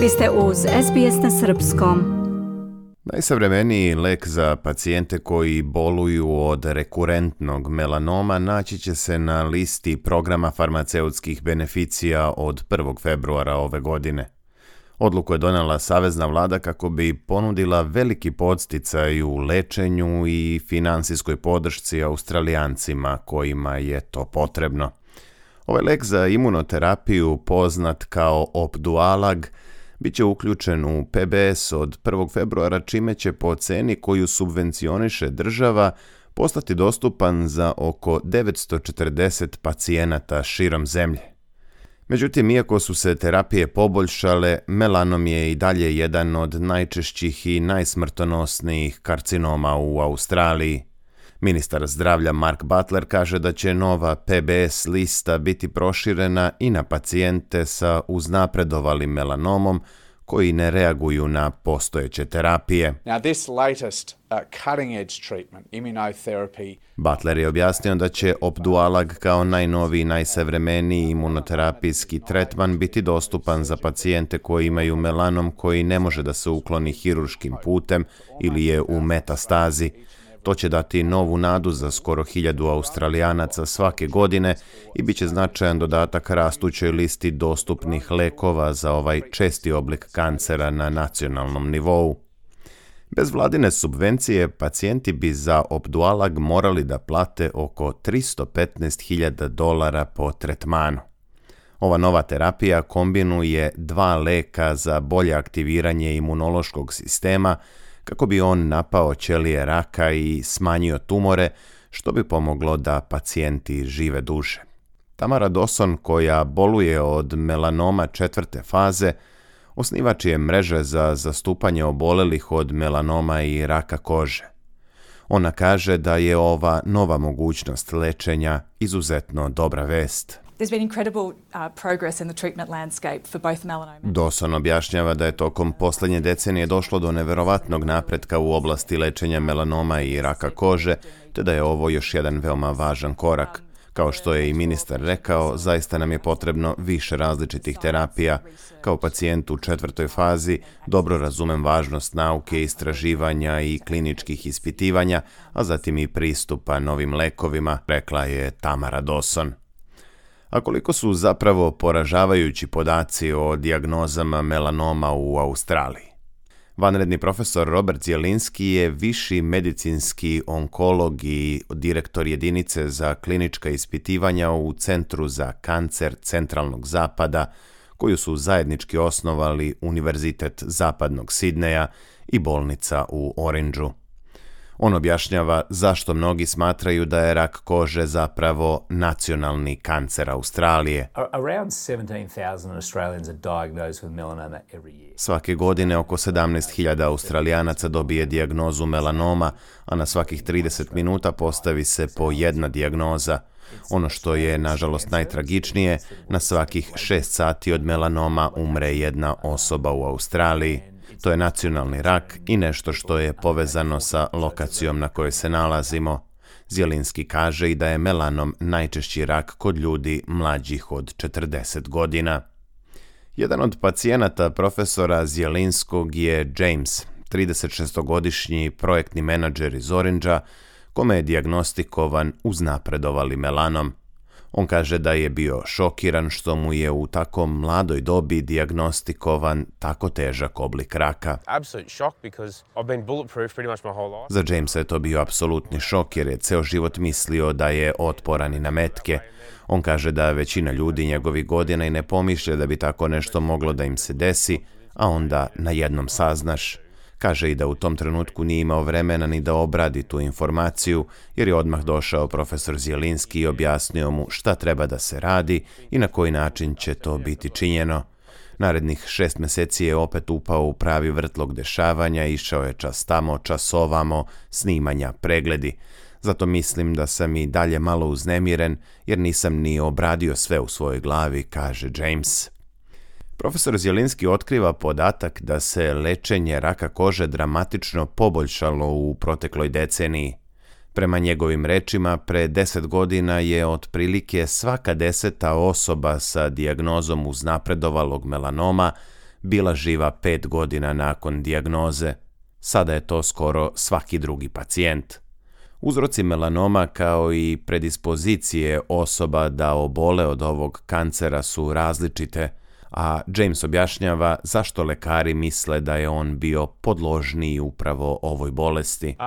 Vi ste uz SBS na Srpskom. Najsavremeniji lek za pacijente koji boluju od rekurentnog melanoma naći će se na listi programa farmaceutskih beneficija od 1. februara ove godine. Odluku je donela Savezna vlada kako bi ponudila veliki podsticaj u lečenju i finansijskoj podršci australijancima kojima je to potrebno. Ovaj lek za imunoterapiju poznat kao Opdualag bit će uključen u PBS od 1. februara čime će po ceni koju subvencioniše država postati dostupan za oko 940 pacijenata širom zemlje. Međutim, iako su se terapije poboljšale, melanom je i dalje jedan od najčešćih i najsmrtonosnijih karcinoma u Australiji. Ministar zdravlja Mark Butler kaže da će nova PBS lista biti proširena i na pacijente sa uznapredovalim melanomom koji ne reaguju na postojeće terapije. Now this latest uh, cutting edge treatment, immunotherapy, Butler je objasnio da će Opdualag kao najnoviji, najsavremeniji imunoterapijski tretman biti dostupan za pacijente koji imaju melanom koji ne može da se ukloni hiruškim putem ili je u metastazi. To će dati novu nadu za skoro hiljadu australijanaca svake godine i bit će značajan dodatak rastućoj listi dostupnih lekova za ovaj česti oblik kancera na nacionalnom nivou. Bez vladine subvencije pacijenti bi za Opdualag morali da plate oko 315.000 dolara po tretmanu. Ova nova terapija kombinuje dva leka za bolje aktiviranje imunološkog sistema kako bi on napao ćelije raka i smanjio tumore, što bi pomoglo da pacijenti žive duže. Tamara Doson, koja boluje od melanoma četvrte faze, osnivač je mreže za zastupanje obolelih od melanoma i raka kože. Ona kaže da je ova nova mogućnost lečenja izuzetno dobra vest. Doson objašnjava da je tokom posljednje decenije došlo do neverovatnog napretka u oblasti lečenja melanoma i raka kože, te da je ovo još jedan veoma važan korak. Kao što je i ministar rekao, zaista nam je potrebno više različitih terapija. Kao pacijent u četvrtoj fazi dobro razumem važnost nauke, istraživanja i kliničkih ispitivanja, a zatim i pristupa novim lekovima, rekla je Tamara Doson. A koliko su zapravo poražavajući podaci o dijagnozama melanoma u Australiji? Vanredni profesor Robert Zjelinski je viši medicinski onkolog i direktor jedinice za klinička ispitivanja u Centru za kancer centralnog zapada, koju su zajednički osnovali Univerzitet zapadnog Sidneja i bolnica u Orangeu. On objašnjava zašto mnogi smatraju da je rak kože zapravo nacionalni kancer Australije. Around 17,000 Australians are diagnosed with melanoma every year. Svake godine oko 17.000 Australijanaca dobije dijagnozu melanoma, a na svakih 30 minuta postavi se po jedna dijagnoza. Ono što je, nažalost, najtragičnije, na svakih 6 sati od melanoma umre jedna osoba u Australiji. To je nacionalni rak i nešto što je povezano sa lokacijom na kojoj se nalazimo. Zjelinski kaže i da je melanom najčešći rak kod ljudi mlađih od 40 godina. Jedan od pacijenata profesora Zjelinskog je James, 36-godišnji projektni menadžer iz Orangea, kome je diagnostikovan uznapredovali melanom. On kaže da je bio šokiran što mu je u tako mladoj dobi diagnostikovan tako težak oblik raka. Za Jamesa je to bio apsolutni šok jer je ceo život mislio da je otporan i na metke. On kaže da većina ljudi njegovih godina i ne pomišlja da bi tako nešto moglo da im se desi, a onda na jednom saznaš. Kaže i da u tom trenutku nije imao vremena ni da obradi tu informaciju, jer je odmah došao profesor Zjelinski i objasnio mu šta treba da se radi i na koji način će to biti činjeno. Narednih šest mjeseci je opet upao u pravi vrtlog dešavanja, išao je čas tamo, čas ovamo, snimanja, pregledi. Zato mislim da sam i dalje malo uznemiren, jer nisam ni obradio sve u svojoj glavi, kaže James. Profesor Zjelinski otkriva podatak da se lečenje raka kože dramatično poboljšalo u protekloj deceniji. Prema njegovim rečima, pre deset godina je otprilike svaka deseta osoba sa dijagnozom uznapredovalog melanoma bila živa pet godina nakon dijagnoze. Sada je to skoro svaki drugi pacijent. Uzroci melanoma kao i predispozicije osoba da obole od ovog kancera su različite, a James objašnjava zašto lekari misle da je on bio podložniji upravo ovoj bolesti. Uh,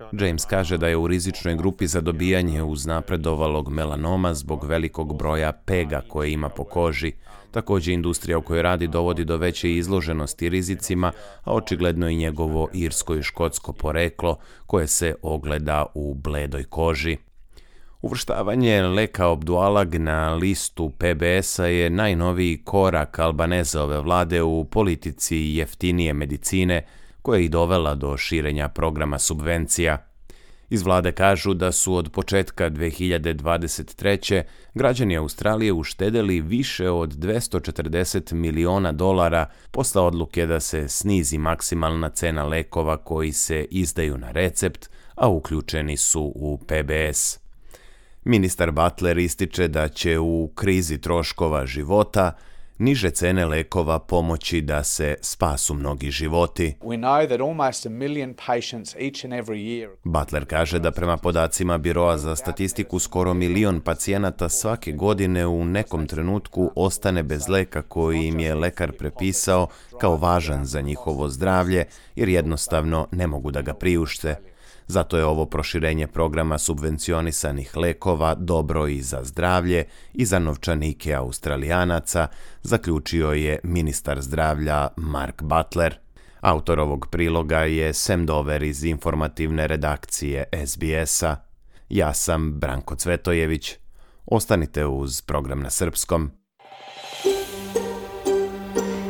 uh. James kaže da je u rizičnoj grupi za dobijanje uznapredovalog melanoma zbog velikog broja pega koje ima po koži. Također industrija u kojoj radi dovodi do veće izloženosti rizicima, a očigledno i njegovo irsko i škotsko poreklo koje se ogleda u bledoj koži. Uvrštavanje Leka Obdualag na listu PBS-a je najnoviji korak Albanezove vlade u politici jeftinije medicine koja je i dovela do širenja programa subvencija. Iz vlade kažu da su od početka 2023. građani Australije uštedeli više od 240 miliona dolara posle odluke da se snizi maksimalna cena lekova koji se izdaju na recept, a uključeni su u PBS. Ministar Butler ističe da će u krizi troškova života niže cene lekova pomoći da se spasu mnogi životi. Butler kaže da prema podacima Biroa za statistiku skoro milion pacijenata svake godine u nekom trenutku ostane bez leka koji im je lekar prepisao kao važan za njihovo zdravlje jer jednostavno ne mogu da ga priušte. Zato je ovo proširenje programa subvencionisanih lekova dobro i za zdravlje i za novčanike Australijanaca, zaključio je ministar zdravlja Mark Butler. Autor ovog priloga je Sam Dover iz informativne redakcije SBS-a. Ja sam Branko Cvetojević. Ostanite uz program na srpskom.